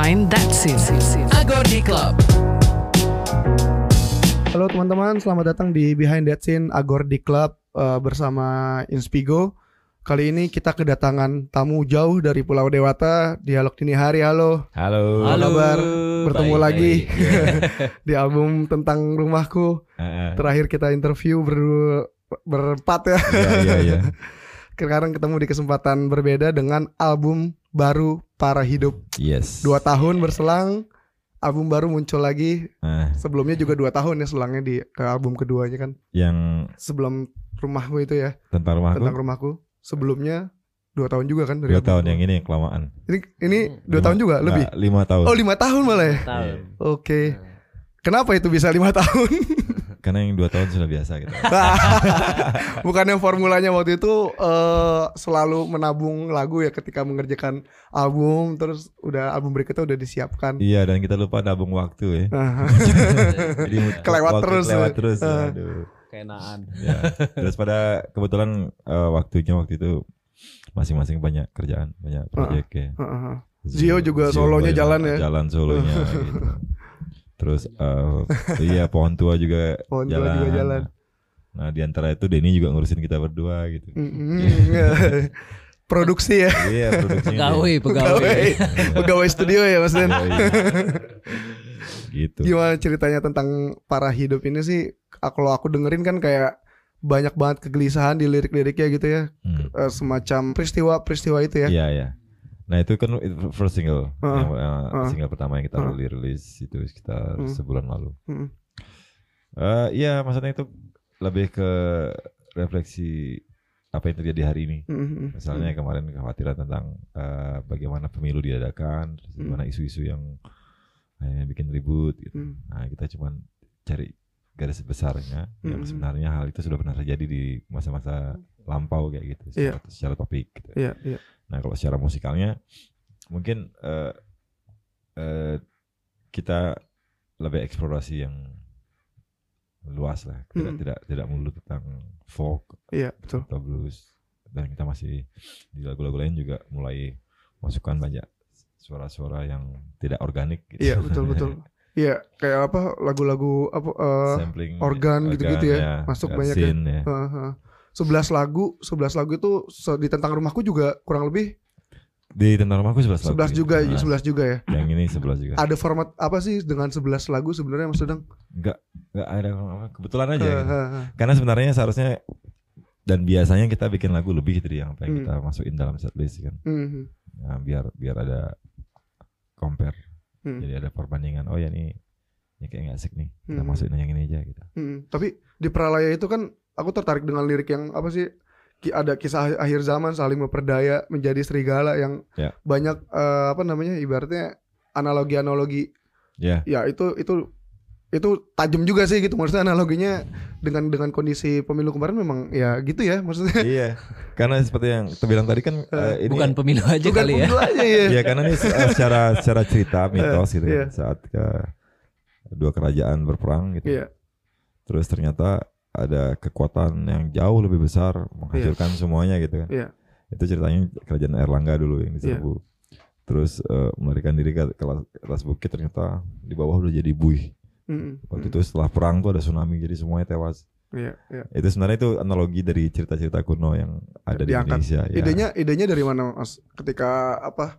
Behind That Scene. Agordi Club. Halo teman-teman, selamat datang di Behind That Scene Agordi Club uh, bersama Inspigo. Kali ini kita kedatangan tamu jauh dari Pulau Dewata, dialog dini hari. Halo, Halo. Apa kabar? Bertemu Baik, lagi baik. di album tentang rumahku. Heeh. Terakhir kita interview ber berempat ya. Iya iya iya. Sekarang ketemu di kesempatan berbeda dengan album baru Para Hidup. Yes. Dua tahun berselang, album baru muncul lagi. Nah, Sebelumnya juga dua tahun ya selangnya di ke album keduanya kan. yang Sebelum rumahku itu ya. tentang rumahku tentang rumahku sebelumnya dua tahun juga kan dari dua tahun yang ini yang kelamaan. ini ini dua Lima- tahun juga lebih lima tahun. oh lima tahun malah ya tahun. oke kenapa itu bisa lima tahun Karena yang dua tahun sudah biasa gitu. bukannya formulanya waktu itu eh, selalu menabung lagu ya ketika mengerjakan album terus udah album berikutnya udah disiapkan iya dan kita lupa nabung waktu ya. Jadi Kelewat waktu terus. Kelewat terus. Eh. Aduh. Keenaan. Ya. Terus pada kebetulan eh, waktunya waktu itu masing-masing banyak kerjaan, banyak proyek ya. heeh. Zio juga solonya banyak jalan ya? Jalan solonya gitu. Terus eh, iya pohon tua juga Pohon tua jalan. juga jalan. Nah di antara itu Denny juga ngurusin kita berdua gitu. Produksi ya Iya produksinya Pegawai, dia. pegawai. pegawai studio ya mas Den gitu. gimana ceritanya tentang para hidup ini sih ah, kalau aku dengerin kan kayak banyak banget kegelisahan di lirik-liriknya gitu ya Hmm. Eh, semacam peristiwa-peristiwa itu ya Iya iya. Nah itu kan first single, Heeh. yang, uh, single pertama yang kita Heeh. rilis itu sekitar Hmm. sebulan lalu. Hmm. Eh, Iya maksudnya itu lebih ke refleksi apa yang terjadi hari ini. Mhm. Misalnya kemarin kekhawatiran tentang eh, bagaimana pemilu diadakan, terus gimana isu-isu yang eh, bikin ribut. Gitu. Nah kita cuman cari garis besarnya yang sebenarnya hal itu sudah pernah terjadi di masa-masa lampau kayak gitu Iya. secara, secara topik. Gitu. Iya, iya. Nah kalau secara musikalnya mungkin eh, eh, kita lebih eksplorasi yang luas lah, tidak Mm. tidak tidak melulu tentang folk Iya, betul. atau blues dan kita masih di lagu-lagu lain juga mulai masukkan banyak suara-suara yang tidak organik gitu. Iya, betul betul. Iya, kayak apa lagu-lagu apa eh, Sampling organ gitu-gitu ya, masuk banyak ya. scene ya. eh, eh. 11 lagu, 11 lagu itu di tentang rumahku juga kurang lebih Di tentang rumahku 11 lagu. 11 juga, Nah, 11 juga ya. Yang ini 11 juga. Ada format apa sih dengan 11 lagu sebenarnya Mas Dudang? Enggak enggak ada kebetulan aja. Gitu. eh, eh. Karena sebenarnya seharusnya dan biasanya kita bikin lagu lebih dari yang apa yang Hmm. kita masukin dalam setlist kan. Mhm. Nah, biar biar ada compare. Hmm. Jadi ada perbandingan. Oh ya ini ini kayak nggak asik nih. Kita Hmm. masukin yang ini aja gitu. Hmm, tapi di Pralaya itu kan aku tertarik dengan lirik yang apa sih? Ki- Ada kisah akhir zaman saling memperdaya menjadi serigala yang Ya. banyak eh, apa namanya ibaratnya analogi-analogi. Ya. Ya itu itu itu tajam juga sih gitu maksudnya analoginya dengan dengan kondisi pemilu kemarin memang ya gitu ya maksudnya. iya. Karena seperti yang terbilang tadi kan eh, ini Bukan pemilu aja Bukan kali ya. pemilu aja ya. Iya karena ini se- secara secara cerita mitos gitu iya. kan, saat ke dua kerajaan berperang gitu. Iya. Terus ternyata ada kekuatan yang jauh lebih besar menghancurkan semuanya gitu kan. Iya. Itu ceritanya kerajaan Erlangga dulu yang diserbu. Terus eh, melarikan diri ke, ke atas- ke atas bukit ternyata di bawah udah jadi buih. Mm, Waktu mm. itu setelah perang tuh ada tsunami jadi semuanya tewas. Iya, iya. Itu sebenarnya itu analogi dari cerita-cerita kuno yang ada di Diangkat. Indonesia. ya. Idenya idenya dari mana Mas? Ketika apa?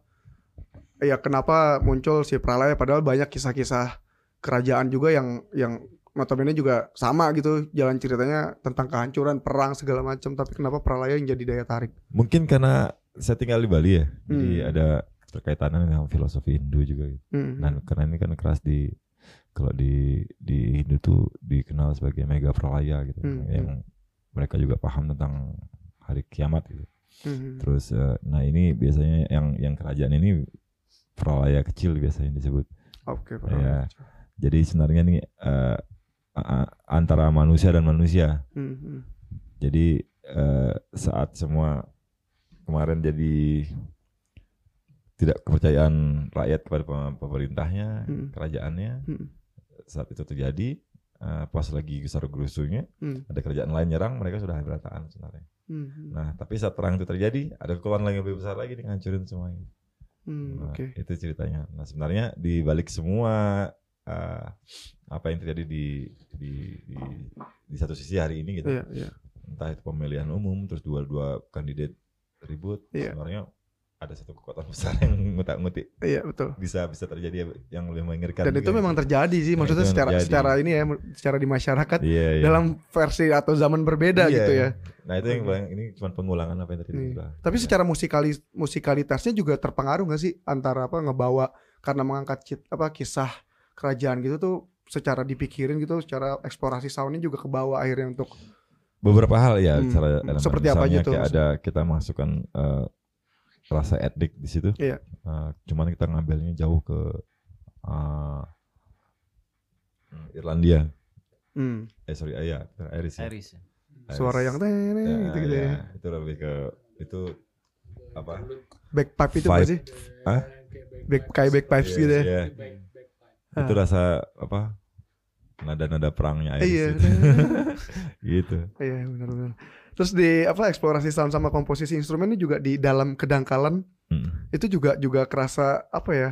Ya kenapa muncul si Pralaya padahal banyak kisah-kisah kerajaan juga yang yang notabene juga sama gitu jalan ceritanya tentang kehancuran, perang segala macam tapi kenapa Pralaya yang jadi daya tarik? Mungkin karena saya tinggal di Bali ya, jadi Hmm. ada keterkaitannya dengan filosofi Hindu juga. Gitu. Hmm. Dan karena ini kan keras di kalau di di Hindu tuh dikenal sebagai mega pralaya gitu, Hmm, yang mereka juga paham tentang hari kiamat gitu. Hmm. Terus eh, nah ini biasanya yang yang kerajaan ini pralaya kecil biasanya disebut. Oke, Ya. Pralaya. Jadi sebenarnya ini eh, a- a- antara manusia dan manusia. Hmm. Jadi eh, saat semua kemarin jadi tidak kepercayaan rakyat kepada pem- pemerintahnya, Hmm. kerajaannya, Hmm. saat itu terjadi eh, pas lagi gesar gerusunya Hmm. ada kerajaan lain nyerang mereka sudah berantakan sebenarnya. Hmm. Nah tapi saat perang itu terjadi ada kekuatan yang lebih besar lagi nih ngancurin semuanya. Hmm, Nah, Oke. Itu ceritanya. Nah sebenarnya di balik semua eh, apa yang terjadi di di, di di satu sisi hari ini gitu, Iya, iya. entah itu pemilihan umum, terus dua-dua kandidat ribut, Iya. sebenarnya ada satu kekuatan besar yang ngutak-ngutik Iya, betul. bisa bisa terjadi yang lebih mengerikan. Dan itu juga memang gitu. terjadi sih, maksudnya itu secara terjadi. secara ini ya, secara di masyarakat Iya, iya. dalam versi atau zaman berbeda Iya, gitu iya. ya. Nah itu yang paling ini cuma pengulangan apa yang tadi Iya. Tapi Iya. secara musikali musikalitasnya juga terpengaruh gak sih antara apa ngebawa karena mengangkat apa kisah kerajaan gitu tuh secara dipikirin gitu, secara eksplorasi soundnya juga ke bawah akhirnya untuk beberapa hal ya Hmm, secara elemen. Seperti apa aja Misalnya tuh kayak ada kita masukkan eh, rasa etnik di situ. Iya. Eh, cuman kita ngambilnya jauh ke eh, Irlandia. hmm, Eh sorry, eh, ya, Iris. ya. Iris. Iris. suara yang Ya, gitu gitu ya, ya. Itu lebih ke itu apa? Backpipe itu apa sih? Hah? Back kayak backpipes gitu ya. Itu rasa apa? Nada-nada perangnya Iris Iya. itu. gitu. Iya benar-benar. Terus di apa eksplorasi sound sama komposisi instrumen ini juga di dalam kedangkalan Hmm. itu juga juga kerasa apa ya?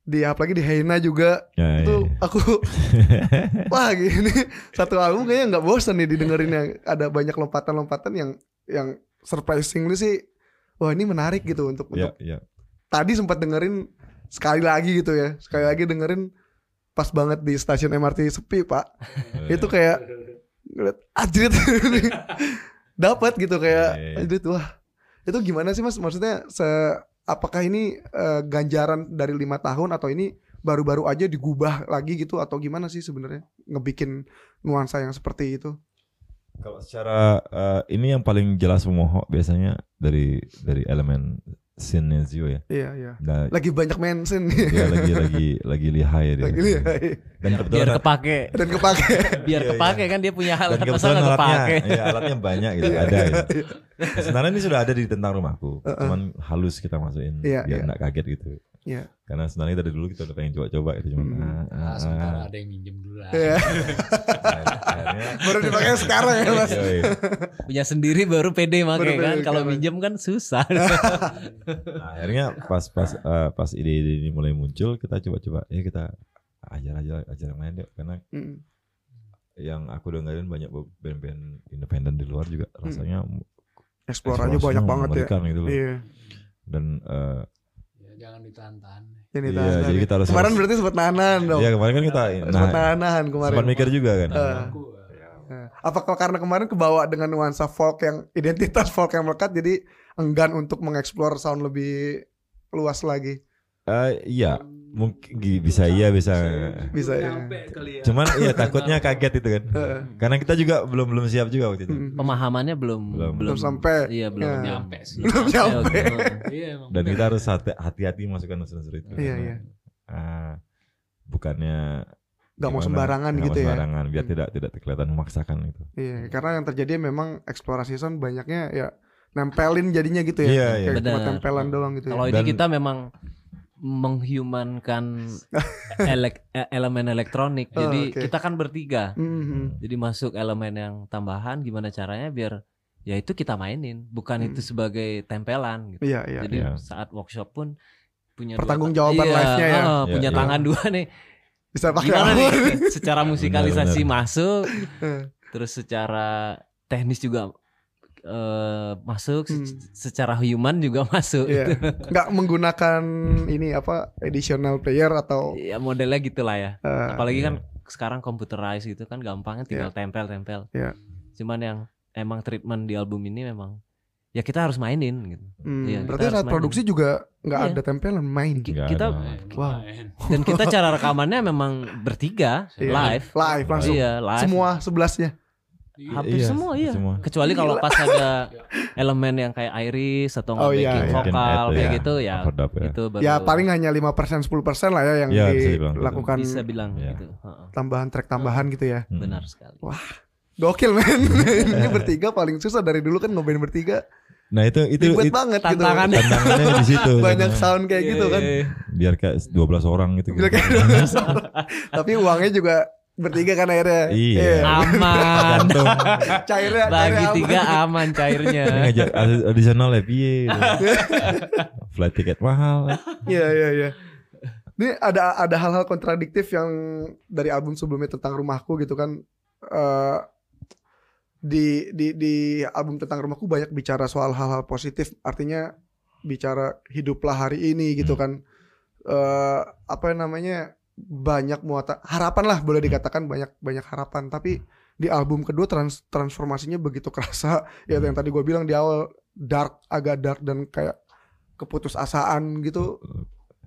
Di apalagi di Heina juga Ya, itu iya. aku wah gini satu album kayaknya nggak bosan nih didengerinnya ada banyak lompatan-lompatan yang yang surprisingly sih wah ini menarik gitu untuk Iya, untuk iya. tadi sempat dengerin sekali lagi gitu ya sekali lagi dengerin pas banget di stasiun MRT sepi pak. Eh, itu kayak ngeliat anjrit. Dapat gitu kayak Iya, iya. anjrit wah. Itu gimana sih mas? Maksudnya se apakah ini eh, ganjaran dari lima tahun atau ini baru-baru aja digubah lagi gitu atau gimana sih sebenarnya ngebikin nuansa yang seperti itu? Kalau secara eh, ini yang paling jelas pemohon biasanya dari dari elemen scene Zio ya. iya iya Nah, lagi banyak mention dia lagi lagi lagi lihai ya dia. lagi nih Dan Biar kebetulan kepake. dan kepake Biar Iya, kepake kan dia punya alat masa kebetulan nggak alatnya, kepake. ya, alatnya banyak gitu ada. Gitu. Sebenarnya ini sudah ada di tentang rumahku, cuman halus kita masukin Iya, biar iya. nggak kaget gitu. Iya. Karena sebenarnya dari dulu kita udah pengen coba-coba gitu cuman Hmm. ah, ah, Nah, ah. sementara ada yang minjem dulu lah. Iya. Akhirnya, baru dipakai sekarang ya mas yoi. Punya sendiri baru pede Baru kan. Kalau minjem kan susah. Nah, akhirnya pas pas eh, pas ide-ide ini mulai muncul kita coba-coba ya kita ajar aja ajar yang lain yuk karena Mm. yang aku dengerin banyak band-band independen di luar juga rasanya eksplorasinya eksplorasinya Hmm. banyak banget ya gitu loh. iya dan eh, Ya, jangan ditahan-tahan. ini Iya, tahan- jadi kita harus- kemarin harus- berarti sempat nahan dong. Ya kemarin kan kita sempat nah nahan kemarin. Sempat mikir juga kan. Aku, Nah, Apakah karena kemarin kebawa dengan nuansa folk yang identitas folk yang melekat jadi enggan untuk mengeksplor sound lebih luas lagi? Eh, iya mungkin bisa iya bisa Bisa ya. kali ya. cuman iya takutnya kaget itu kan karena kita juga belum belum siap juga waktu itu. Pemahamannya belum Belum. Belum sampai. Iya, belum Ya. nyampe sih. Belum nyampe. Iya, dan kita harus hati- hati-hati masukkan unsur-unsur itu Iya, iya. Ah, bukannya Gak mau sembarangan nggak gitu mau ya. sembarangan biar Hmm. tidak tidak kelihatan memaksakan gitu Iya, karena yang terjadi memang eksplorasi sound banyaknya ya nempelin jadinya gitu ya. Iya, iya. Kayak cuma tempelan doang gitu Kalau ya. ini Dan- kita memang menghumankan elek- eh, elemen elektronik. Oh, Jadi oke. kita kan bertiga. Mhm. Jadi masuk elemen yang tambahan gimana caranya biar ya itu kita mainin, bukan Hmm. itu sebagai tempelan gitu. Iya, iya. Jadi iya. saat workshop pun punya Pertanggungjawaban dua, live-nya ya. Iya, punya iya. tangan dua nih. Bisa pakai Gimana nih? Secara musikalisasi Benar, masuk, Eh. terus secara teknis juga eh, masuk, Hmm. secara human juga masuk. Iya. Nggak menggunakan ini apa additional player atau Ya modelnya gitulah ya. eh, Apalagi Iya. kan sekarang computerized gitu kan gampangnya tinggal tempel-tempel. Iya. Cuman yang emang treatment di album ini memang ya kita harus mainin gitu. hmm, Iya, berarti saat mainin. produksi juga nggak Iya. ada tempelan main. Nggak kita ada. Main, Wow. dan kita cara rekamannya memang bertiga Iya. live. Live langsung. Iya, live. Semua sebelasnya. Hampir Iya, semua iya. semua. Kecuali kalau pas ada elemen yang kayak iris atau Oh, iya, iya. vokal kayak ya. gitu ya. Overdub ya. Itu baru Ya paling hanya 5% 10% lah ya yang Iya, bisa gitu. dilakukan bisa bilang Iya. gitu. Heeh. tambahan track tambahan gitu ya. Hmm. Benar sekali. Gokil men. Ini bertiga paling susah dari dulu kan ngeband bertiga. Nah itu itu, Ribet itu banget gitu. tantangannya. tantangannya di situ. Banyak Karena sound kayak gitu kan. Iya. Biar kayak 12 orang gitu. Biar kayak 12 orang. Tapi uangnya juga bertiga kan akhirnya. Iya. Aman. Gantung. Cairnya, Bagi cairnya aman. tiga aman cairnya. Ini ngajak adi- audisional ya piye. Flight tiket mahal. Iya iya iya. Ini ada ada hal-hal kontradiktif yang dari album sebelumnya tentang rumahku gitu kan. eh di di di album tentang rumahku banyak bicara soal hal-hal positif. Artinya bicara hiduplah hari ini gitu kan. eh apa namanya banyak muatan harapan lah boleh dikatakan banyak banyak harapan. Tapi di album kedua trans, transformasinya begitu kerasa. Ya yang tadi gue bilang di awal dark agak dark dan kayak keputusasaan gitu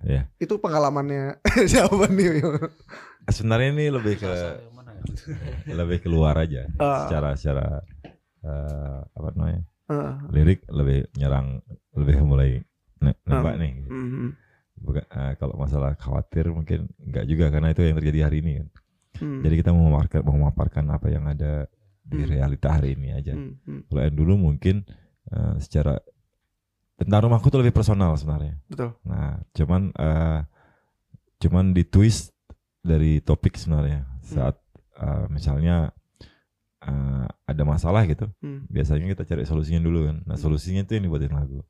Ya. itu pengalamannya siapa nih Sebenarnya ini lebih ke ya? lebih keluar aja. Ah. Secara secara eh, apa namanya? Heeh. Lirik lebih nyerang lebih mulai ne- nembak Hmm. nih. Mhm. Bukan eh, kalau masalah khawatir mungkin enggak juga karena itu yang terjadi hari ini kan. Hmm. Jadi kita mau memaparkan, mau memaparkan apa yang ada di Hmm. realita hari ini aja. Hmm, hmm. Kalau yang dulu mungkin eh, secara tentang rumahku tuh lebih personal sebenarnya. betul Nah, cuman eh, cuman di twist dari topik sebenarnya saat eh, misalnya eh, ada masalah gitu, Hmm. biasanya kita cari solusinya dulu kan. Nah, solusinya itu yang dibuatin lagu,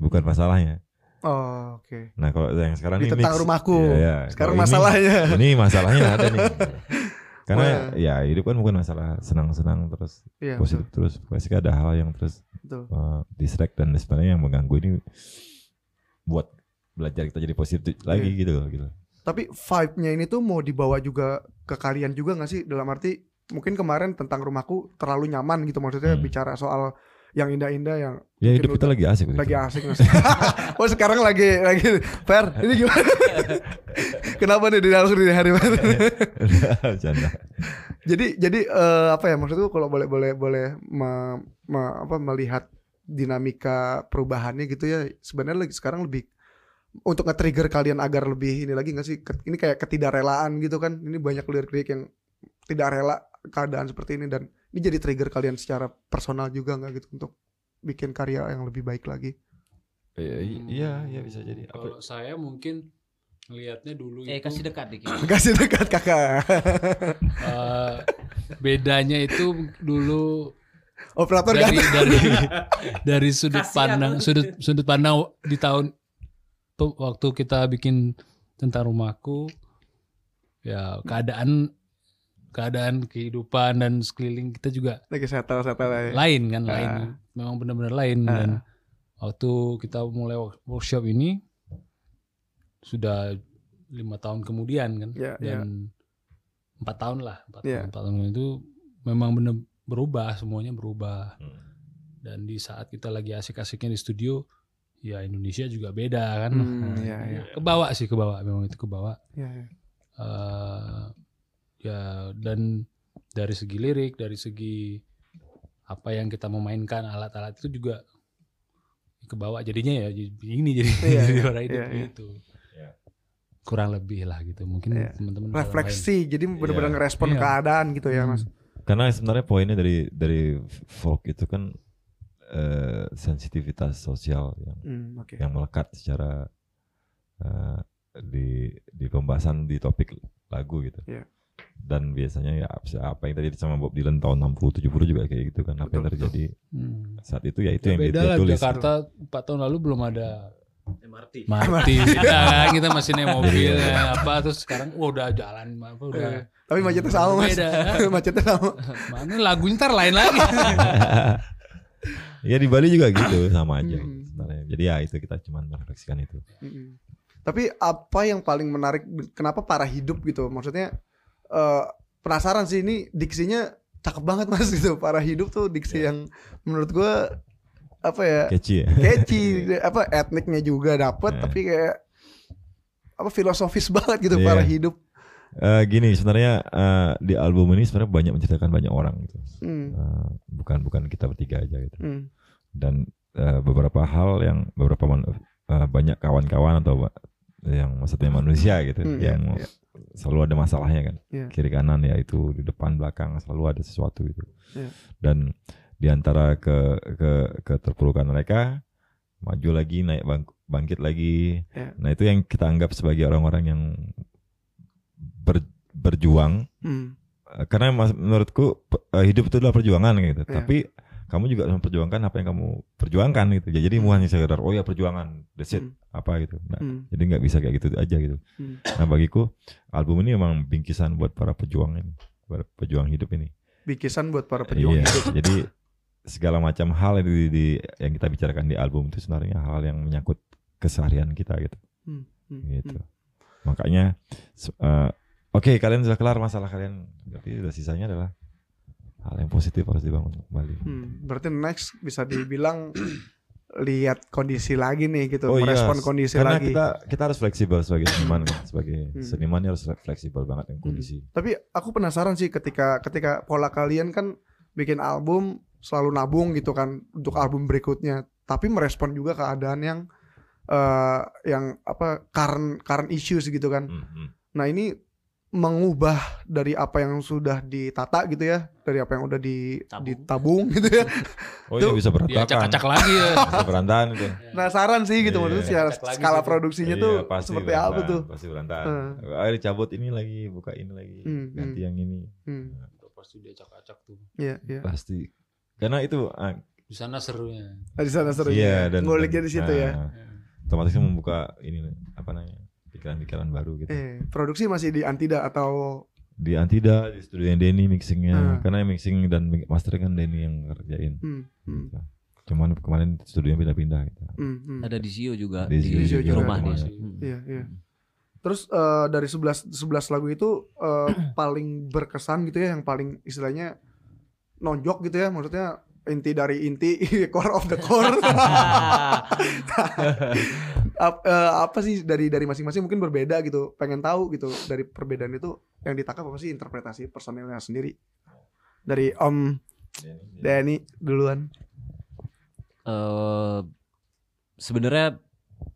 bukan masalahnya. Oh oke Nah, kalau yang sekarang di ini tentang mix. rumahku Iya, iya. sekarang Kalau ini- masalahnya Ini masalahnya ada nih. Karena Wah. ya hidup kan bukan masalah senang-senang terus iya positif betul, terus pasti ada hal yang terus betul. uh, distract dan sebenarnya yang mengganggu ini buat belajar kita jadi positif lagi Iya. gitu loh gitu. tapi vibe-nya ini tuh mau dibawa juga ke kalian juga nggak sih dalam arti mungkin kemarin tentang rumahku terlalu nyaman gitu maksudnya Hmm. bicara soal yang indah-indah yang Ya hidup kita lagi asik lagi gitu. asik mas. oh sekarang lagi lagi fair ini gimana kenapa nih di langsung di hari Bercanda. jadi jadi eh, apa ya maksudku kalau boleh boleh boleh me- me- apa melihat dinamika perubahannya gitu ya sebenarnya lagi sekarang lebih untuk nge-trigger kalian agar lebih ini lagi nggak sih ini kayak ketidakrelaan gitu kan ini banyak lirik-lirik yang tidak rela keadaan seperti ini dan ini jadi trigger kalian secara personal juga nggak gitu untuk bikin karya yang lebih baik lagi Iya, Iya, iya bisa jadi. Apa- Kalau saya mungkin ngelihatnya dulu Eh itu kasih dekat dikit. kasih dekat kakak eh, bedanya itu dulu operator dari ganteng. dari dari sudut Kasihan pandang sudut sudut pandang di tahun tuh waktu kita bikin tentang rumahku ya keadaan keadaan kehidupan dan sekeliling kita juga lagi settle settle aja. lain kan lain Ah. memang benar-benar lain Ah. dan waktu kita mulai work- workshop ini sudah lima tahun kemudian kan Ya, dan empat tahun lah empat Ya. tahun empat tahun itu memang benar berubah semuanya berubah Hmm. dan di saat kita lagi asik-asiknya di studio ya Indonesia juga beda kan Hmm, Nah, iya, iya. kebawa sih kebawa memang itu kebawa Ya, ya. Eh, ya dan dari segi lirik dari segi apa yang kita memainkan alat-alat itu juga kebawa jadinya ya jadi ini jadi Iya, jadi iya, orang iya, iya. gitu Iya. kurang lebih lah gitu mungkin Iya. teman-teman refleksi jadi benar-benar Iya. ngerespon Iya. keadaan gitu ya lain- mas Karena sebenarnya poinnya dari dari folk itu kan eh, sensitivitas sosial yang Hmm, oke yang melekat secara eh, di di pembahasan di topik lagu gitu. Iya. Dan biasanya ya apa- yang tadi sama Bob Dylan tahun 60 70 juga kayak gitu kan apa yang terjadi Hmm. saat itu ya itu Ya yang beda dia lah tulis. Jakarta empat tahun lalu belum ada MRT. mati kita kan kita masih naik mobil Jadi, ya, apa terus sekarang wah udah jalan apa udah Iya. tapi macetnya sama mas Beda. macetnya sama mana lagunya ntar lain lagi ya di Bali juga gitu sama aja Hmm. sebenarnya. Jadi ya itu kita cuma merefleksikan itu. Mm-mm. tapi apa yang paling menarik kenapa para hidup gitu maksudnya eh, penasaran sih ini diksinya cakep banget mas gitu para hidup tuh diksi Iya. yang menurut gua apa ya Catchy ya. catchy apa etniknya juga dapet Iya. tapi kayak apa filosofis banget gitu Iya. para hidup Eh, gini sebenarnya eh, di album ini sebenarnya banyak menceritakan banyak orang gitu. Hmm, Eh, bukan bukan kita bertiga aja gitu. hmm, Dan eh, beberapa hal yang beberapa man- eh, banyak kawan-kawan atau yang maksudnya manusia gitu iya, yang iya. Selalu ada masalahnya kan. Iya. Kiri kanan ya itu di depan belakang selalu ada sesuatu gitu. Iya. Dan di antara ke ke keterpurukan mereka maju lagi naik bang- bangkit lagi. Iya. Nah, itu yang kita anggap sebagai orang-orang yang ber- berjuang eh, karena mas- menurutku eh, hidup itu adalah perjuangan gitu. Iya. Tapi kamu juga harus memperjuangkan apa yang kamu perjuangkan gitu. Ya, Jadi bukan hanya sekedar oh ya perjuangan, that's it, Hmm. apa gitu. Nah, Hmm. Jadi nggak bisa kayak gitu aja gitu. Hmm. Nah bagiku album ini memang bingkisan buat para pejuang ini, para pejuang hidup ini. Bikisan buat para pejuang Iya, hidup. Jadi segala macam hal yang, di, di- yang kita bicarakan di album itu sebenarnya hal yang menyangkut keseharian kita gitu. Hmm, hmm, gitu. Makanya se- eh, oke kalian sudah kelar masalah kalian, berarti udah sisanya adalah hal yang positif harus dibangun kembali. Hmm, berarti next bisa dibilang lihat kondisi lagi nih gitu, Oh iya, merespon kondisi Karena lagi. kita kita harus fleksibel sebagai seniman, kan. sebagai Hmm. seniman harus fleksibel banget dengan Hmm. kondisi. Tapi aku penasaran sih ketika ketika pola kalian kan bikin album selalu nabung gitu kan untuk album berikutnya, tapi merespon juga keadaan yang eh yang apa current current issues gitu kan. Hmm, hmm. Nah ini mengubah dari apa yang sudah ditata gitu ya, dari apa yang udah di Tabung. ditabung gitu ya. Oh iya bisa berantakan. Diacak-acak lagi ya. Bisa berantakan itu. Penasaran sih gitu Iya. maksudnya Acak lagi skala gitu. produksinya Iya, tuh pasti seperti apa berantakan, tuh? Pasti berantakan. Hmm. Ayo dicabut ini lagi, buka ini lagi, Hmm, ganti hmm. yang ini. Hmm, Pasti diacak-acak tuh. Iya, iya. Pasti. Karena itu ah, Di sana serunya. Nah, di sana seru iya dan nguliknya dan- di situ ya. nah, Otomatis kan membuka ini apa namanya? Pikiran-pikiran baru gitu. Eh, produksi masih di Antida atau Di Antida, di studio yang Denny mixingnya, Hmm. karena yang mixing dan mastering kan Denny yang kerjain. hmm, hmm, Gitu. Cuman kemarin studionya pindah-pindah gitu. hmm, hmm. Ada di Sio juga Di di, Sio juga rumah ada. dia. Hmm. Iya, iya. Terus eh, dari 11 11 lagu itu eh, paling berkesan gitu ya yang paling istilahnya nonjok gitu ya maksudnya inti dari inti core of the core. Ap- eh, apa sih dari dari masing-masing mungkin berbeda gitu. Pengen tahu gitu dari perbedaan itu yang ditangkap apa sih interpretasi personilnya sendiri? Dari Om Danny duluan. Eh, sebenarnya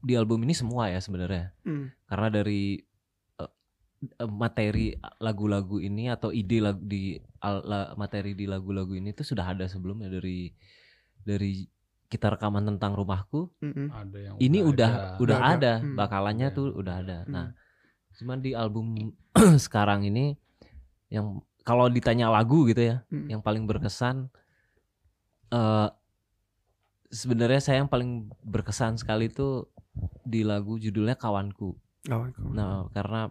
di album ini semua ya sebenarnya. Hmm, Karena dari materi lagu-lagu ini atau ide lagu di al- la- materi di lagu-lagu ini tuh sudah ada sebelumnya dari dari kita rekaman tentang rumahku. hmm, hmm. Ada yang Ini udah ada. udah Udah ada. ada, Hmm. bakalannya Iya. tuh udah ada. Hmm. Nah, cuman di album sekarang ini yang kalau ditanya lagu gitu ya, Hmm. yang paling berkesan eh sebenarnya saya yang paling berkesan sekali itu di lagu judulnya Kawanku. Oh, Nah, karena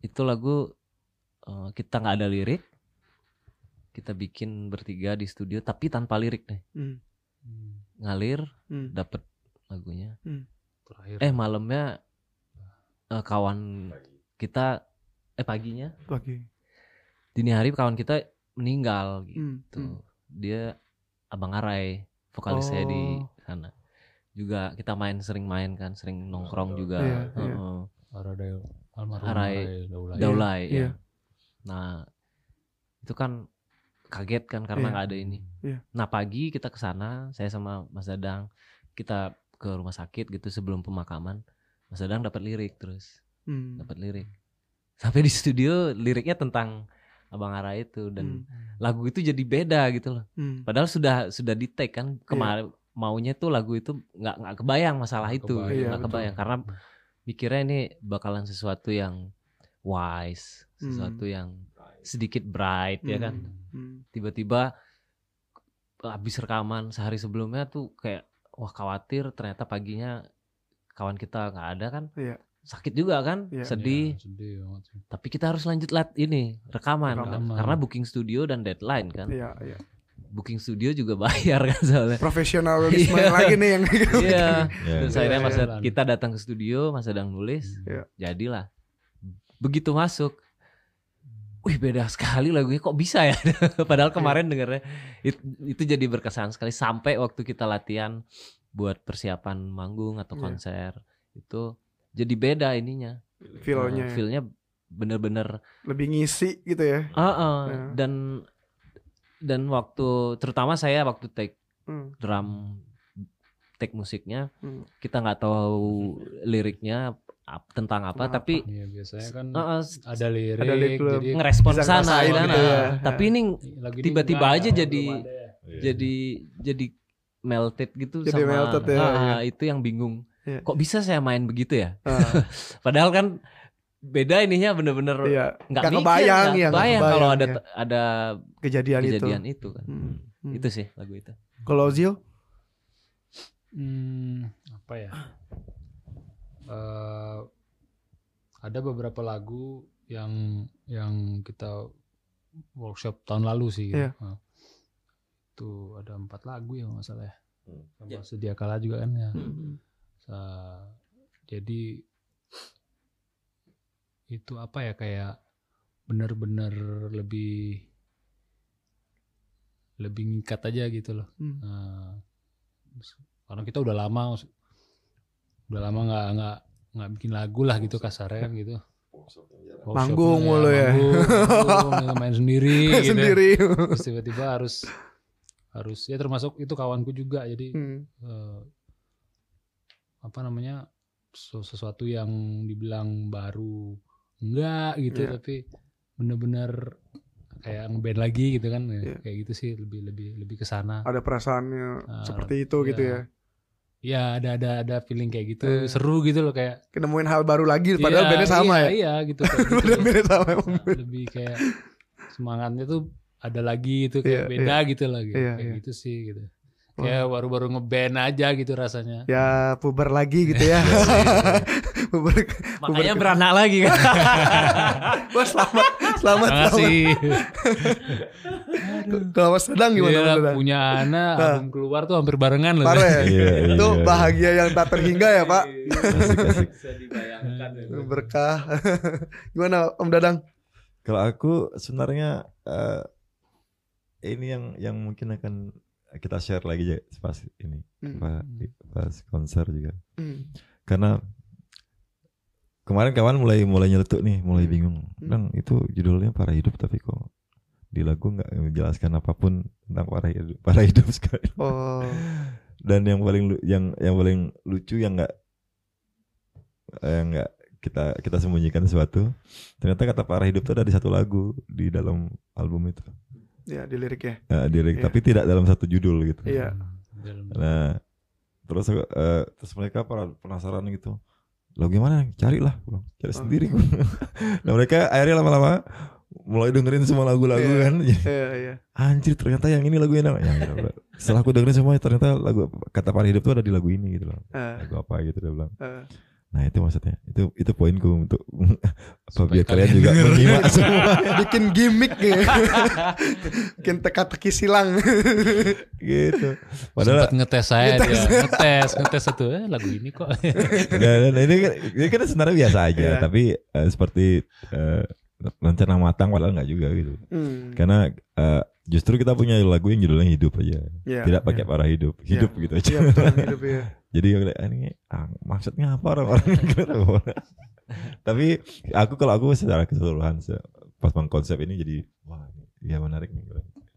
itu lagu eh, kita nggak ada lirik, kita bikin bertiga di studio tapi tanpa lirik deh, hmm, Hmm, ngalir, hmm, dapet lagunya. Terakhir. Eh malamnya eh, kawan kita eh paginya pagi dini hari kawan kita meninggal gitu. Hmm, hmm. Dia Abang Arai, vokalis saya di Oh. sana. Juga kita main sering main kan, sering nongkrong juga. Iya, iya. Heeh. Aradai almarhum Arai Arai Daulay. Daulay Iya. ya. Nah, itu kan kaget kan karena Iya. nggak ada ini. Iya. Nah, pagi kita ke sana, saya sama Mas Dadang kita ke rumah sakit gitu sebelum pemakaman. Mas Dadang dapat lirik terus. Hmm. dapat lirik sampai di studio liriknya tentang abang Ara itu dan lagu itu jadi beda gitu loh Hmm. padahal sudah sudah di take kan kemarin maunya tuh lagu itu nggak nggak kebayang masalah Nggak itu kebayang, Iya, nggak betul. Mikirnya ini bakalan sesuatu yang wise Hmm. sesuatu yang sedikit bright ya kan Hmm. tiba-tiba habis rekaman sehari sebelumnya tuh kayak wah khawatir ternyata paginya kawan kita nggak ada kan Iya. sakit juga kan Iya. sedih Iya, sedih banget sih. tapi kita harus lanjut lat ini rekaman, kan. Rekaman. karena booking studio dan deadline kan Iya, iya. Booking studio juga bayar kan soalnya Profesionalisme Iya. lagi nih yang iya Ya, terus Iya, akhirnya iya, pas iya. kita datang ke studio mas sedang nulis Iya. jadilah begitu masuk Wih beda sekali lagunya kok bisa ya Padahal kemarin dengarnya it- itu jadi berkesan sekali Sampai waktu kita latihan buat persiapan manggung atau Iya. konser Itu jadi beda ininya Feel-nya ya. Feel-nya bener-bener lebih ngisi gitu ya. Ah, ah. Ya. dan dan waktu terutama saya waktu take Hmm. drum take musiknya Hmm. kita nggak tahu liriknya ap- tentang apa Tentang tapi Iya, biasanya kan ah, s- ada lirik, Ada lirik jadi ngerespon Bisa sana gitu ya. tapi ini ini tiba-tiba aja ada, jadi ya. Iya. jadi jadi melted gitu Jadi sama melted ya, Ah, ya. itu yang bingung Iya. kok bisa saya main begitu ya Ah, padahal kan beda ininya bener-bener Iya, nggak mikir, kebayang, nggak ya, kebayang kalau ada ya. ada kejadian, kejadian itu. itu, kan. Hmm, hmm. Itu sih lagu itu. Kalau Zio, Hmm, apa ya? Eh, ada beberapa lagu yang yang kita workshop tahun lalu sih. gitu. Iya. Nah, itu ada empat lagu ya nggak salah ya. Hmm. Sama Ya. sedia kala juga kan ya. Hmm. Sa- jadi itu apa ya kayak benar-benar lebih lebih ngikat aja gitu loh. Hmm. Nah, karena kita udah lama udah lama nggak nggak nggak bikin lagu lah gitu kasarnya kan gitu. Manggung mulu ya. manggung, main sendiri gitu. sendiri. Terus tiba-tiba harus harus ya termasuk itu kawanku juga jadi Hmm. eh, apa namanya sesu- sesuatu yang dibilang baru enggak gitu Iya. tapi bener-bener kayak ngeband lagi gitu kan ya, Iya. kayak gitu sih lebih lebih lebih ke sana Ada perasaannya Ah, seperti itu gitu iya. ya. ya ada ada ada feeling kayak gitu Eh. seru gitu loh kayak Kenemuin hal baru lagi padahal Iya, bandnya sama iya, ya. iya gitu gitu. Padahal bandnya sama emang. Nah, lebih kayak semangatnya tuh ada lagi itu Iya, kayak beda gitu lah gitu. Iya, kayak iya. gitu sih gitu kayak baru-baru ngeband aja gitu rasanya Ya puber lagi gitu ya. puber. Makanya beranak lagi kan. Wah selamat selamat Terima selamat. kasih. Kalau Mas Sedang gimana Iya, Mas Sedang? punya anak Nah. album keluar tuh hampir barengan loh. Parah ya. Iya, Itu iya. bahagia yang tak terhingga ya Pak. Asik, asik. Bisa dibayangkan. Berkah. Gimana Om Dadang? Kalau aku sebenarnya eh, ini yang yang mungkin akan kita share lagi ya pas ini Hmm. pas, pas konser juga. Hmm. Karena kemarin kawan mulai mulai nyeletuk nih, mulai Hmm. bingung. Bang, itu judulnya para hidup tapi kok di lagu nggak menjelaskan apa pun tentang para hidup, para hidup sekali. Oh. Dan yang paling yang yang paling lucu yang nggak yang nggak kita kita sembunyikan sesuatu. Ternyata kata para hidup itu ada di satu lagu di dalam album itu. Ya di lirik ya. Nah, lirik, Iya. tapi tidak dalam satu judul gitu. Iya. Dalam- Nah, terus eh, terus mereka penasaran gitu. Lo gimana? Carilah, bilang. cari Oh. sendiri. gua. nah, mereka akhirnya lama-lama mulai dengerin semua lagu-lagu Iya. kan. Iya iya. Anjir, ternyata yang ini lagu yang namanya. Ya, udah. Setelah aku dengerin semua, ternyata lagu kata para hidup tuh ada di lagu ini gitu loh. Eh, Lagu apa gitu dia bilang. eh. Nah, itu maksudnya. Itu itu poinku untuk biar kalian juga denger. menyimak semua Bikin gimmick ya. Bikin teka-teki silang. gitu. Padahal Sempat ngetes saya dia ngetes ngetes satu eh lagu ini kok dan, dan ini kan ini kan sebenarnya biasa aja, Iya. tapi eh, seperti eh, rencana matang padahal nggak juga gitu. Hmm. Karena eh, justru kita punya lagu yang judulnya hidup aja, Iya. tidak pakai para hidup, hidup gitu aja. Iya betul hidup ya. Jadi yang kayak, "Ah, ini ah, maksudnya apa orang-orang gitu. Tapi aku kalau aku secara keseluruhan se- pas konsep ini jadi wah ya menarik nih.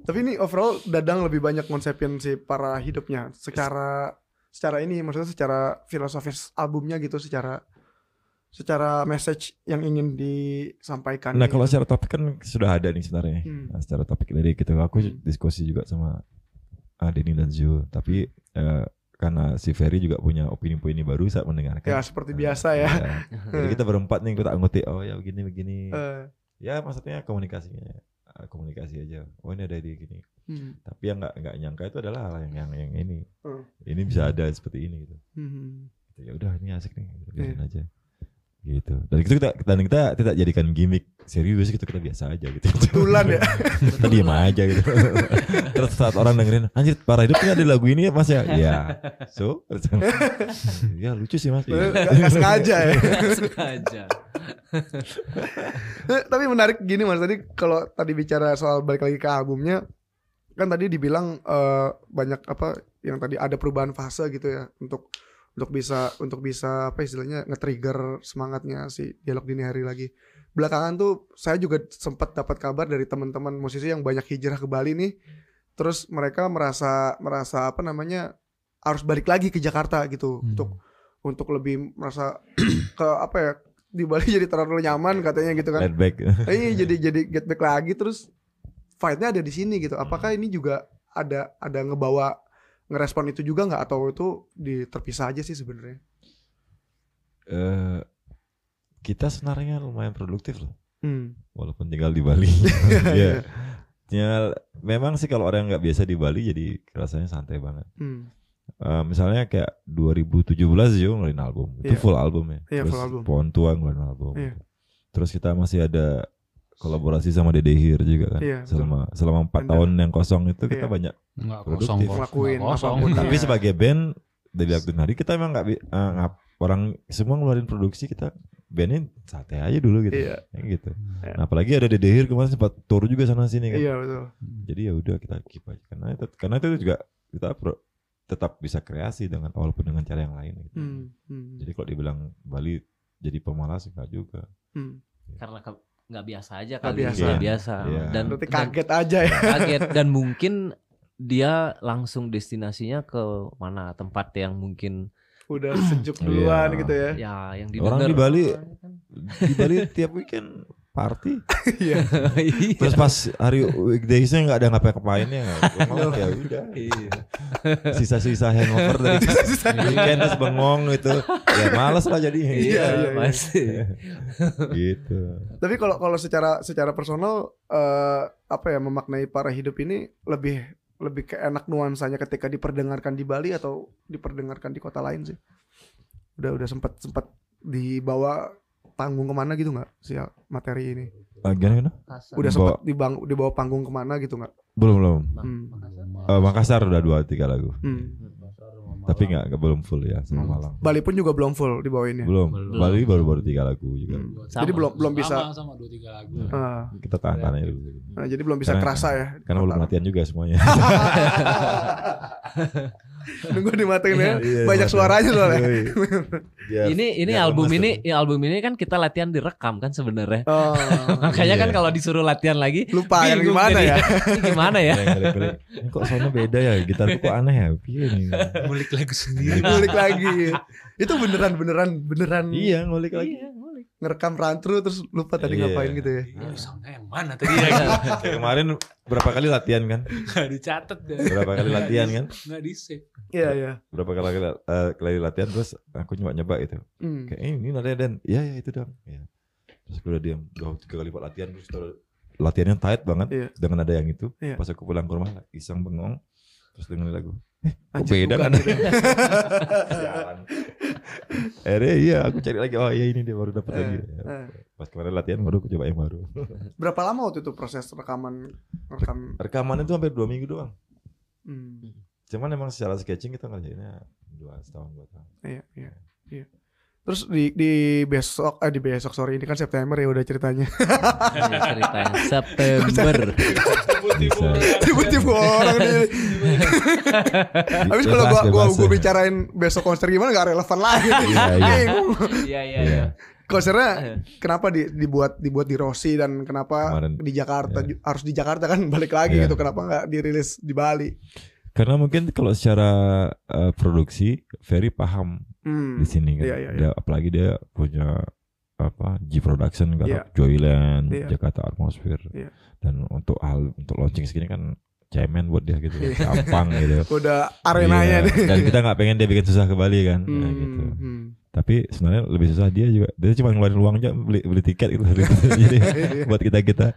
Tapi ini overall Dadang lebih banyak konsepin si para hidupnya secara secara ini maksudnya secara filosofis albumnya gitu secara secara message yang ingin disampaikan. Nah kalau gitu. secara topik kan sudah ada nih sebenarnya. Hmm. Nah, secara topik lirik gitu aku Hmm. diskusi juga sama ah, Denny dan Zul. Tapi eh, karena si Ferry juga punya opini-opini baru saat mendengarkan. ya seperti biasa ya. Ya. Jadi kita berempat nih kita anggoti oh ya begini begini. Eh, ya maksudnya komunikasinya ah, komunikasi aja. Oh ini ada di gini. hmm, Tapi yang nggak nggak nyangka itu adalah hal yang yang, yang ini. Hmm. Ini bisa ada seperti ini gitu. hmm. Ya udah ini asik nih. Gitu, biarin Iya. aja. Gitu. Dan itu kita dan kita tidak jadikan gimmick serius gitu kita biasa aja gitu. Kebetulan ya. kita diem aja gitu. Terus saat orang dengerin, anjir para hidup ini ada lagu ini ya mas ya? Iya. So, ya lucu sih mas. Iya. Gak, gak sengaja ya. Sengaja. Eh, Tapi menarik gini mas tadi kalau tadi bicara soal balik lagi ke albumnya kan tadi dibilang eh, banyak apa yang tadi ada perubahan fase gitu ya untuk untuk bisa untuk bisa apa istilahnya nge-trigger semangatnya si dialog dini hari lagi. Belakangan tuh saya juga sempat dapat kabar dari teman-teman musisi yang banyak hijrah ke Bali nih. Terus mereka merasa merasa apa namanya harus balik lagi ke Jakarta gitu Hmm. untuk untuk lebih merasa ke apa ya di Bali jadi terlalu nyaman katanya gitu kan. Let back. Iya jadi jadi get back lagi terus fightnya ada di sini gitu. Apakah ini juga ada ada ngebawa ngerespon itu juga nggak atau itu di terpisah aja sih sebenarnya? Eh, kita sebenarnya lumayan produktif loh, Hmm. walaupun tinggal di Bali. Iya. Tinggal- memang sih kalau orang yang nggak biasa di Bali jadi rasanya santai banget. Hmm. Eh, misalnya kayak 2017 juga ngeluarin album, itu Iya. full album ya. Iya, Terus full album. Pohon Tua ngeluarin album. Iya. Terus kita masih ada kolaborasi sama Dede Hir juga kan. Iya, betul. selama selama empat tahun yang kosong itu kita Iya. banyak. Nggak Produktif. kosong kok. Ngelakuin Nggak kosong. apa pun. Tapi Iya. sebagai band dari waktu ke hari kita memang nggak ngap- orang semua ngeluarin produksi kita bandnya santai aja dulu gitu. Iya. Kayak gitu. Iya. Nah, apalagi ada Dede Hir kemarin sempat tour juga sana sini kan. Iya betul. Jadi ya udah kita keep aja karena itu karena itu juga kita pro- tetap bisa kreasi dengan walaupun dengan cara yang lain gitu. Hmm. Hmm. Jadi kalau dibilang Bali jadi pemalas enggak juga. Hmm. karena ke- nggak biasa aja kali biasa. nggak biasa Iya. dan Berarti dan kaget aja ya. kaget dan mungkin dia langsung destinasinya ke mana tempat yang mungkin Udah sejuk duluan Iya. gitu ya. ya yang Orang didengar di Bali di Bali tiap weekend party. Iya. Iya. Terus pas hari weekdaysnya nggak ada ngapa-ngapainnya, bengong ya udah. Iya. Sisa-sisa hangover dari weekend terus bengong itu, ya males lah jadi. Iya, iya, iya. pasti. gitu. Tapi kalau kalau secara secara personal eh, apa ya memaknai para hidup ini lebih lebih ke enak nuansanya ketika diperdengarkan di Bali atau diperdengarkan di kota lain sih. Udah udah sempat sempat dibawa panggung ke mana gitu nggak si materi ini? Gimana, gimana? Udah sempat dibang dibawa panggung ke mana gitu nggak? Belum belum. Hmm. Eh, Makassar udah dua tiga lagu, Hmm. tapi nggak nggak belum full ya sama Hmm. Malang. Bali pun juga belum full dibawainnya. Belum. Belum. Bali baru baru tiga lagu juga. Hmm. Sama. Jadi belum belum bisa. Sama sama dua tiga lagu. Ah, Kita tahan tahan aja dulu. nah, jadi belum bisa Karena- kerasa ya. Karena belum latihan juga semuanya. Nunggu dimatiin ya. Iya, Banyak iya. suaranya soalnya. Ini ini biar album ini ya album ini kan kita latihan direkam kan sebenarnya. Oh, Makanya kan Iya. kalau disuruh latihan lagi lupa yang bingung gimana jadi. ya? Gimana ya? Yang ngelik-ngelik, "Ini kok soalnya beda ya gitarku kok aneh ya piye nih Mulik lagu sendiri. Ngulik lagi. Itu beneran beneran beneran iya ngulik lagi Iya. Ngerekam run through terus lupa tadi Iya. ngapain gitu ya. Ini soundnya yang mana tadi ya? Kayak kemarin berapa kali latihan kan Nggak dicatat deh. berapa kali latihan kan Nggak di save. Iya iya. berapa kali eh, kali latihan terus aku nyoba nyoba itu Hmm. kayak "Eh, ini nadanya dan iya ya itu dong ya. terus aku udah diam udah tiga kali lipat latihan terus terus latihannya tight banget Iya. dengan ada yang itu Iya. pas aku pulang ke rumah iseng bengong terus dengerin lagu eh Anjir, beda bukan. kan akhirnya iya aku cari lagi oh iya ini dia baru dapat lagi Ya, Eh. pas kemarin latihan baru aku coba yang baru Berapa lama waktu itu proses rekaman rekam? rekaman itu hampir dua minggu doang Hmm. cuman emang secara sketching kita ngerjainnya dua setahun dua tahun Iya iya iya. Terus di di besok eh di besok sorry ini kan September ya udah ceritanya. Ini ceritanya September. Tiba-tiba orang nih. Habis kalau gua gua gua bicarain besok konser gimana gak relevan lagi. Iya, iya. Iya iya Iya. iya. Konsernya kenapa di, dibuat dibuat di Rossi dan kenapa Kemarin, di Jakarta iya. ju- harus di Jakarta kan balik lagi Iya. gitu kenapa nggak dirilis di Bali? Karena mungkin kalau secara eh, produksi Ferry paham Hmm. di sini kan. Iya, iya, iya. Dia- apalagi dia punya apa G Production kan Iya. Joyland, Iya. Jakarta Atmosphere. Iya. Dan untuk hal untuk launching segini kan cemen buat dia gitu. Iya. Gampang gitu. Udah arenanya nih. Dan kita nggak pengen dia bikin susah ke Bali kan. Nah, Hmm, gitu. hmm. Tapi sebenarnya lebih susah dia juga. Dia cuma ngeluarin uang aja beli beli tiket gitu. Jadi buat kita kita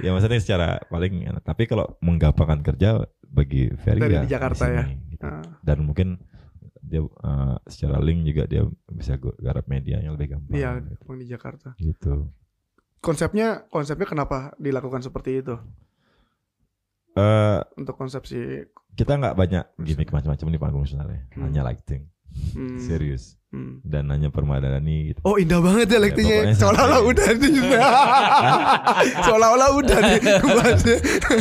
ya maksudnya secara paling enak. Tapi kalau menggampangkan kerja bagi Ferry Dari ya di Jakarta sini, ya. gitu. Ah. Dan mungkin dia eh, secara link juga dia bisa garap medianya lebih gampang. Iya, gitu. Di Jakarta. Gitu. Konsepnya konsepnya kenapa dilakukan seperti itu? Eh, Untuk konsepsi kita nggak banyak gimmick macam-macam di panggung sebenarnya. Hmm. Hanya lighting, hmm, serius. hmm. Dan hanya permadani gitu. Oh indah banget ya pokoknya Seolah-olah udah nih Seolah-olah udah nih.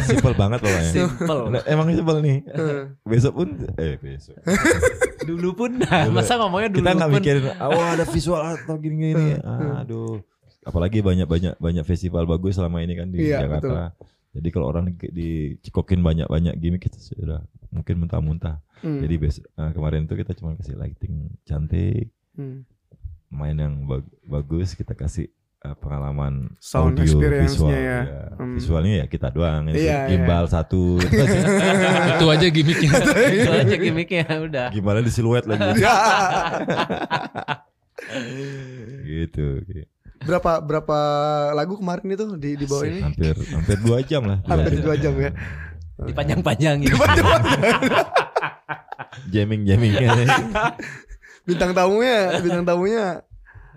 Simpel banget pokoknya. Simple. Nah, Emang simpel nih. Eh, Besok pun eh besok. Dulu pun dah. Masa ngomongnya dulu kita nggak pun. mikirin oh ada visual atau gini gini aduh apalagi banyak banyak banyak festival bagus selama ini kan di Iya, Jakarta jadi kalau orang di, dicikokin banyak banyak gimmick kita sudah mungkin muntah-muntah hmm, jadi bes, eh, kemarin itu kita cuma kasih lighting cantik hmm. main yang bag- bagus kita kasih eh, pengalaman Sound audio experience-nya visual ya. ya. Hmm. visualnya ya kita doang Ini Iya, gimbal satu itu aja. Itu aja gimmicknya. Itu aja gimmicknya udah. gimana di siluet lagi gitu gitu. Berapa berapa lagu kemarin itu di di bawah ini? Hampir hampir dua jam lah. Hampir dua jam ya. Dipanjang-panjangin. Jamming jammingnya Bintang tamunya, bintang tamunya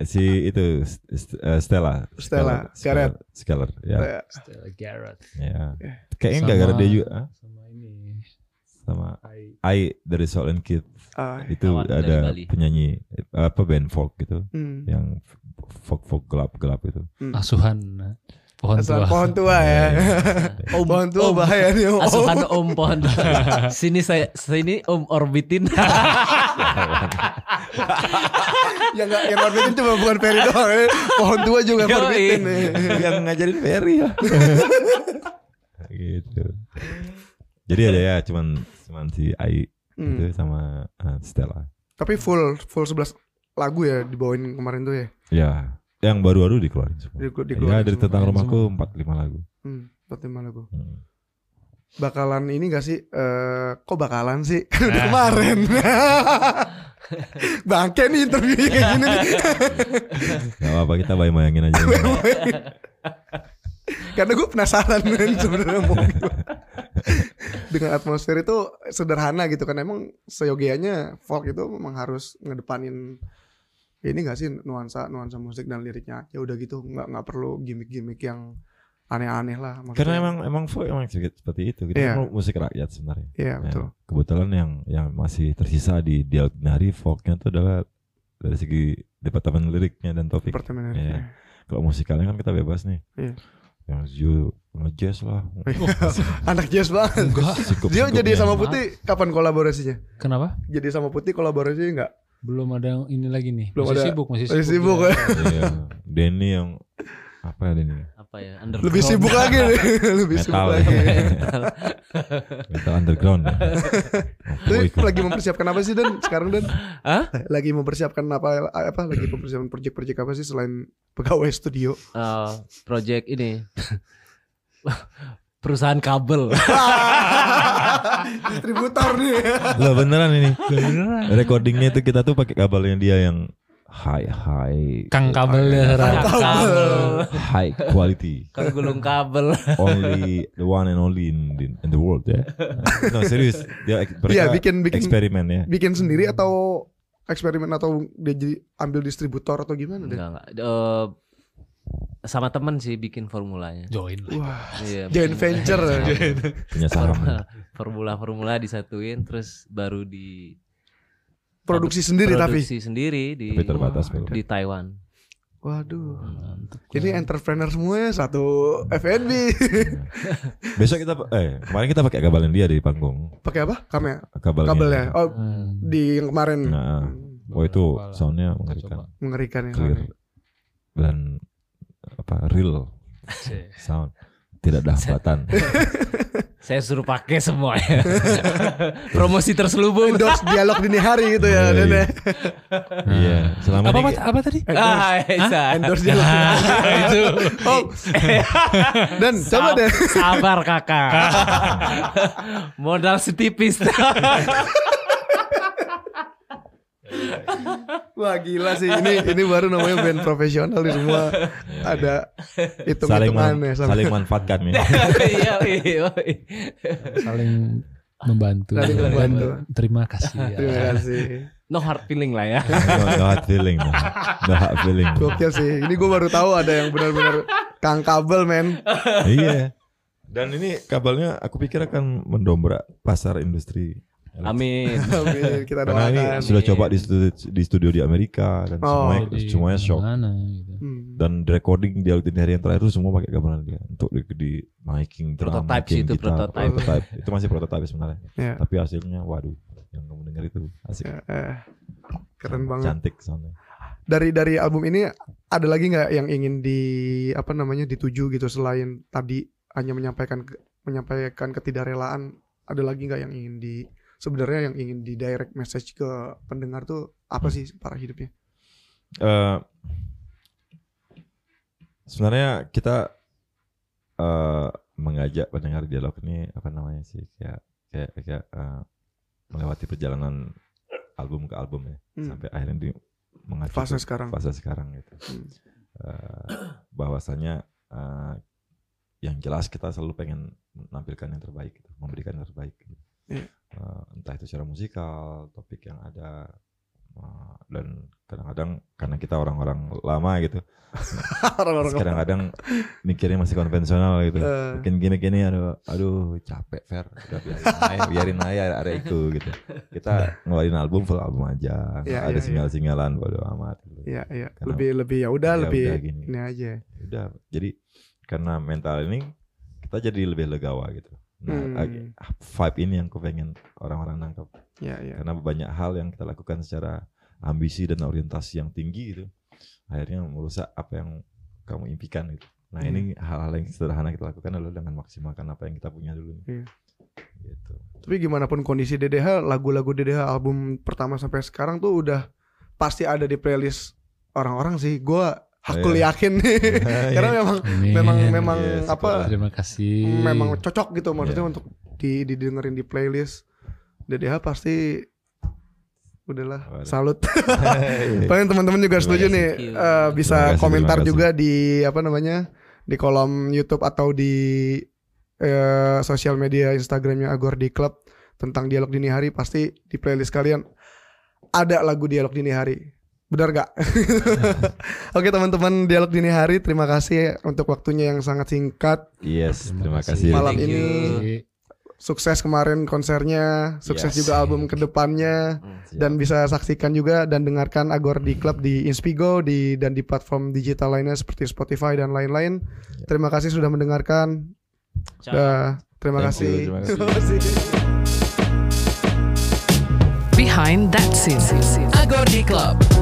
si itu eh, Stella. Stella, Skeller. Skeller. Ya. Stella Garrett. ya. Ya. Kayaknya nggak gara dia juga ah? Sama ini. sama Ai. Ai dari Soul and Kid ah, itu ada penyanyi apa band folk gitu hmm. yang folk folk gelap gelap itu. Asuhan pohon Asal tua. pohon tua ya. Om, pohon tua om. bahaya nih. Om. Asuhan om pohon. Sini saya sini om orbitin. yang nggak yang orbitin cuma bukan Ferry doang. ya. Pohon tua juga Yoi. orbitin. yang ngajarin Ferry ya. gitu. Jadi ada ya cuman cuman si Ai Hmm. itu sama uh, Stella. Tapi full full 11 lagu ya dibawain kemarin tuh ya. Ya, yang baru-baru dikeluarin semua. Di, ya dikeluarin dari semua. tentang rumahku 4 5 lagu. Hmm, 45 lagu. Hmm. Bakalan ini gak sih? eh kok bakalan sih? Kan udah kemarin. Bangke nih interview kayak gini nih. Gak apa-apa kita bayang-bayangin aja. Karena gue penasaran sebenarnya mau. Dengan atmosfer itu sederhana gitu kan Emang seyogianya folk itu memang harus ngedepanin ini gak sih nuansa nuansa musik dan liriknya ya udah gitu nggak nggak perlu gimmick-gimmick yang aneh-aneh lah maksudnya. Karena emang emang folk emang sedikit seperti itu. Kita Iya. mau musik rakyat sebenarnya. Iya Ya, betul kebetulan yang yang masih tersisa di di Ordinary folknya itu adalah dari segi departemen liriknya dan topik. Departemen Iya. liriknya. Kalau musikalnya kan kita bebas nih. Iya. Yang Zio ngejazz lah. Anak jazz banget Dia jadi sama Putih kapan kolaborasinya? Kenapa? Jadi sama Putih kolaborasi nggak? Belum ada yang ini lagi nih. Belum masih ada. sibuk, masih Masih sibuk. sibuk dia. ya. Iya. Denny yang apa ya Denny? Apa ya? Underground. Lebih sibuk lagi nih. Lebih sibuk lagi. Metal underground. ya. Oh, ikut. lagi mempersiapkan apa sih Dan sekarang Dan? Hah? Lagi mempersiapkan apa apa lagi mempersiapkan project-project apa sih selain pegawai studio? Eh, project ini perusahaan kabel. Distributor nih. Lah beneran ini. Recordingnya itu kita tuh pakai kabelnya dia yang high high Kang kabelnya Kang Ra. kabel. high quality. Kan gulung kabel. Only the one and only in, in, in the world ya. No serius dia ek- mereka Iya, bikin bikin eksperimen ya. bikin sendiri atau eksperimen atau dia jadi ambil distributor atau gimana deh? Enggak enggak. Eh, sama temen sih bikin formulanya. Join lah. Wah, Iya. joint bikin- venture. Punya saham. Formula-formula disatuin terus baru di Produksi sendiri tapi. produksi sendiri di Tapi terbatas bro. di Taiwan. Waduh. Mantap. Ini entrepreneur semuanya satu FNB. Besok kita eh kemarin kita pakai kabelnya dia di panggung. Pakai apa? Kamera. Kabelnya. Kabelnya. Oh, Hmm. di yang kemarin. Nah, Hmm, oh itu soundnya mengerikan. Mengerikan ya. Clear dan apa real sound. Tidak ada hambatan. Saya suruh pakai semuanya. Promosi terselubung. Endorse dialog dini hari gitu ya. Iya, Dan iya. ya. Iya, selama Apa, ini apa, apa tadi? Ah, bisa. Endorse dialog hari. itu. Oh. Dan coba deh. Sabar kakak. Modal setipis. Wah gila sih ini ini baru namanya band profesional nih semua ada hitung saling hitungannya men- saling manfaatkan ya. Iya, iya. Saling membantu. Saling membantu. Terima kasih. ya. Terima kasih. No hard feeling lah ya. no, no hard feeling, no, no hard feeling. Gokil sih. Ini gue baru tahu ada yang benar-benar kang kabel men. iya. Dan ini kabelnya aku pikir akan mendobrak pasar industri. Amin. Amin, kita Karena ini doakan. sudah coba di studio, di studio di Amerika dan Oh. semuanya Jadi semuanya shock. Mana, gitu. Hmm. Dan di recording di hari yang terakhir itu semua pakai gamelan dia untuk di, di miking drum, Prototype sih miking itu, gitar, prototype. prototype. itu masih prototype sebenarnya. Ya. Tapi hasilnya waduh, yang kamu dengar itu asik, Ya, eh, keren banget. cantik soundnya. Dari dari album ini ada lagi nggak yang ingin di apa namanya dituju gitu selain tadi hanya menyampaikan menyampaikan ketidakrelaan ada lagi nggak yang ingin di sebenarnya yang ingin di direct message ke pendengar tuh apa sih para hidupnya? Eh, sebenarnya kita eh mengajak pendengar dialog ini apa namanya sih kayak kayak kayak eh, melewati perjalanan album ke album ya Hmm. sampai akhirnya di mengacu Fase ke sekarang. fase sekarang gitu. Hmm. Eh, bahwasanya eh, yang jelas kita selalu pengen menampilkan yang terbaik, gitu, memberikan yang terbaik. Gitu. Iya. Eh, entah itu secara musikal, topik yang ada, eh, dan kadang-kadang karena kita orang-orang lama gitu, Orang-orang kadang-kadang mikirnya masih konvensional gitu. Eh. Mungkin gini-gini aduh, aduh capek Fer, udah biarin aja, biarin aja ada itu gitu. Kita ngeluarin album full album aja, Iya, ada iya, iya. singal-singalan bodo amat. Gitu. Iya, iya. Karena- Lebih lebih ya udah Ya lebih udah gini. ini aja. udah jadi karena mental ini kita jadi lebih legawa gitu nah Hmm. vibe ini yang aku pengen orang-orang nangkep Iya, iya. karena banyak hal yang kita lakukan secara ambisi dan orientasi yang tinggi gitu akhirnya merusak apa yang kamu impikan gitu nah Hmm. ini hal-hal yang sederhana kita lakukan adalah dengan maksimalkan apa yang kita punya dulu Iya. gitu Tapi gimana pun kondisi DDH, lagu-lagu DDH album pertama sampai sekarang tuh udah pasti ada di playlist orang-orang sih. Gua aku iya. yakin nih. Karena memang Amin. memang memang Yes, apa Terima kasih. memang cocok gitu maksudnya Iya. untuk di didengerin di playlist DDH pasti udahlah Waduh. salut. Iya. Paling teman-teman juga Terima setuju nih eh, Terima bisa kasih, komentar juga di apa namanya di kolom YouTube atau di eh, sosial media Instagramnya Agor di Club tentang dialog dini hari pasti di playlist kalian ada lagu dialog dini hari. Benar gak? Oke teman-teman dialog dini hari terima kasih untuk waktunya yang sangat singkat. yes terima Terima kasih. Malam Thank ini you. sukses kemarin konsernya, sukses Yes. juga album ke depannya Siap. dan bisa saksikan juga dan dengarkan Agor di Club di Inspigo di dan di platform digital lainnya seperti Spotify dan lain-lain. Terima kasih sudah mendengarkan. Dah, terima Thank kasih. you, terima kasih. Behind that scene. Agordi Club.